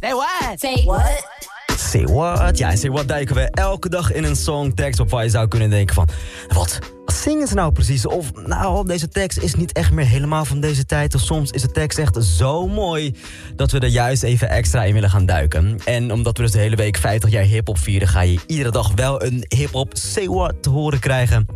Say what? Say what? Say what? Ja, Say what duiken we elke dag in een songtekst op waar je zou kunnen denken van... Wat? Wat zingen ze nou precies? Of nou, deze tekst is niet echt meer helemaal van deze tijd. Of soms is de tekst echt zo mooi dat we er juist even extra in willen gaan duiken. En omdat we dus de hele week 50 jaar hip-hop vieren... ga je iedere dag wel een hip-hop Say what te horen krijgen.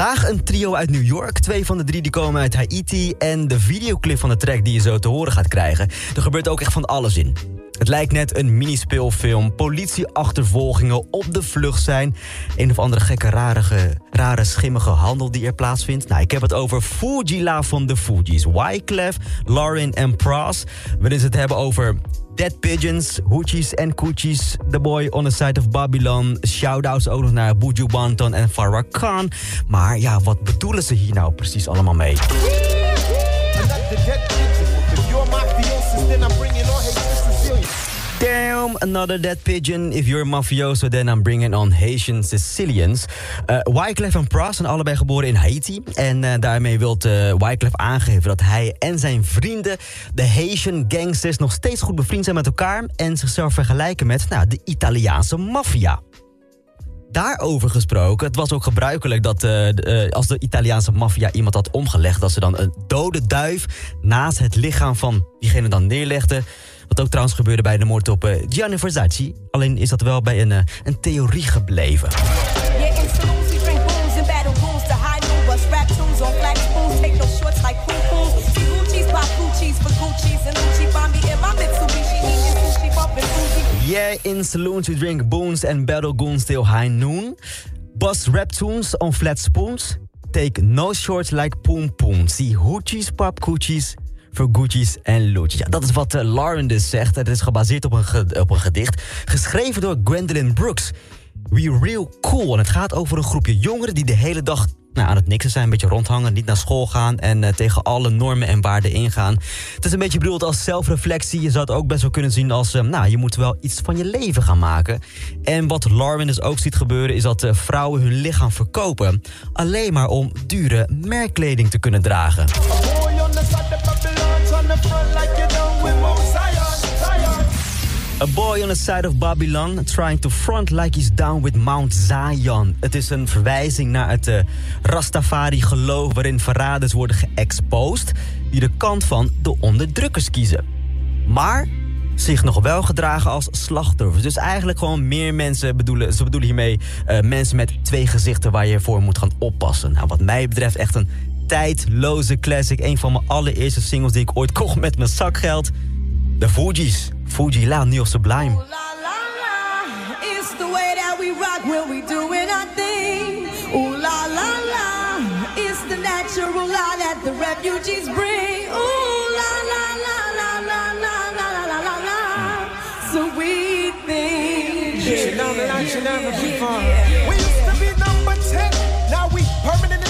Vandaag een trio uit New York. Twee van de drie die komen uit Haiti. En de videoclip van de track die je zo te horen gaat krijgen. Er gebeurt ook echt van alles in. Het lijkt net een minispeelfilm. Politieachtervolgingen op de vlucht zijn. Een of andere gekke, rare, rare schimmige handel die er plaatsvindt. Nou, ik heb het over Fujila van de Fugees. Wyclef, Lauren en Pras. Waarin ze het hebben over Dead Pigeons, Hoochies en Coochies. The Boy on the Side of Babylon. Shoutouts ook nog naar Buju Banton en Farah Khan. Maar ja, wat bedoelen ze hier nou precies allemaal mee? Damn, another dead pigeon. If you're a mafioso, then I'm bringing on Haitian Sicilians. Uh, Wyclef en Pras zijn allebei geboren in Haiti. En uh, daarmee wil uh, Wyclef aangeven dat hij en zijn vrienden... de Haitian gangsters nog steeds goed bevriend zijn met elkaar... en zichzelf vergelijken met nou, de Italiaanse maffia. Daarover gesproken, het was ook gebruikelijk dat als de Italiaanse maffia iemand had omgelegd... dat ze dan een dode duif naast het lichaam van diegene dan neerlegden... Wat ook trouwens gebeurde bij de moord op uh, Gianni Versace. Alleen is dat wel bij een, uh, een theorie gebleven. Yeah, in saloons we drink boons and battle goons till high noon. Bust rap tunes on flat spoons. Take no shorts like poom poom. See hoochies, pop coochies, voor Gucci's en Lucci. Ja, dat is wat uh, Lauren dus zegt. Het is gebaseerd op een, op een gedicht. Geschreven door Gwendolyn Brooks. We Real Cool. En het gaat over een groepje jongeren die de hele dag nou, aan het niksen zijn. Een beetje rondhangen, niet naar school gaan en uh, tegen alle normen en waarden ingaan. Het is een beetje bedoeld als zelfreflectie. Je zou het ook best wel kunnen zien als, uh, nou, je moet wel iets van je leven gaan maken. En wat Lauren dus ook ziet gebeuren is dat vrouwen hun lichaam verkopen. Alleen maar om dure merkkleding te kunnen dragen. A boy on the side of Babylon trying to front like he's down with Mount Zion. Het is een verwijzing naar het uh, Rastafari-geloof waarin verraders worden geëxposed... die de kant van de onderdrukkers kiezen. Maar zich nog wel gedragen als slachtoffers. Dus eigenlijk gewoon meer mensen bedoelen... ze bedoelen hiermee uh, mensen met twee gezichten waar je voor moet gaan oppassen. Nou, wat mij betreft echt een tijdloze classic. Een van mijn allereerste singles die ik ooit kocht met mijn zakgeld. De Fugees. Fuji La, Neil Sublime. Ooh, la, la, la. It's the way that we rock when we doing our thing. Ooh la la la. It's the natural law that the refugees bring. Ooh la la la la la la la la la la. Sweet thing. Yeah, yeah, yeah, yeah, yeah. We used to be number 10. Now we permanent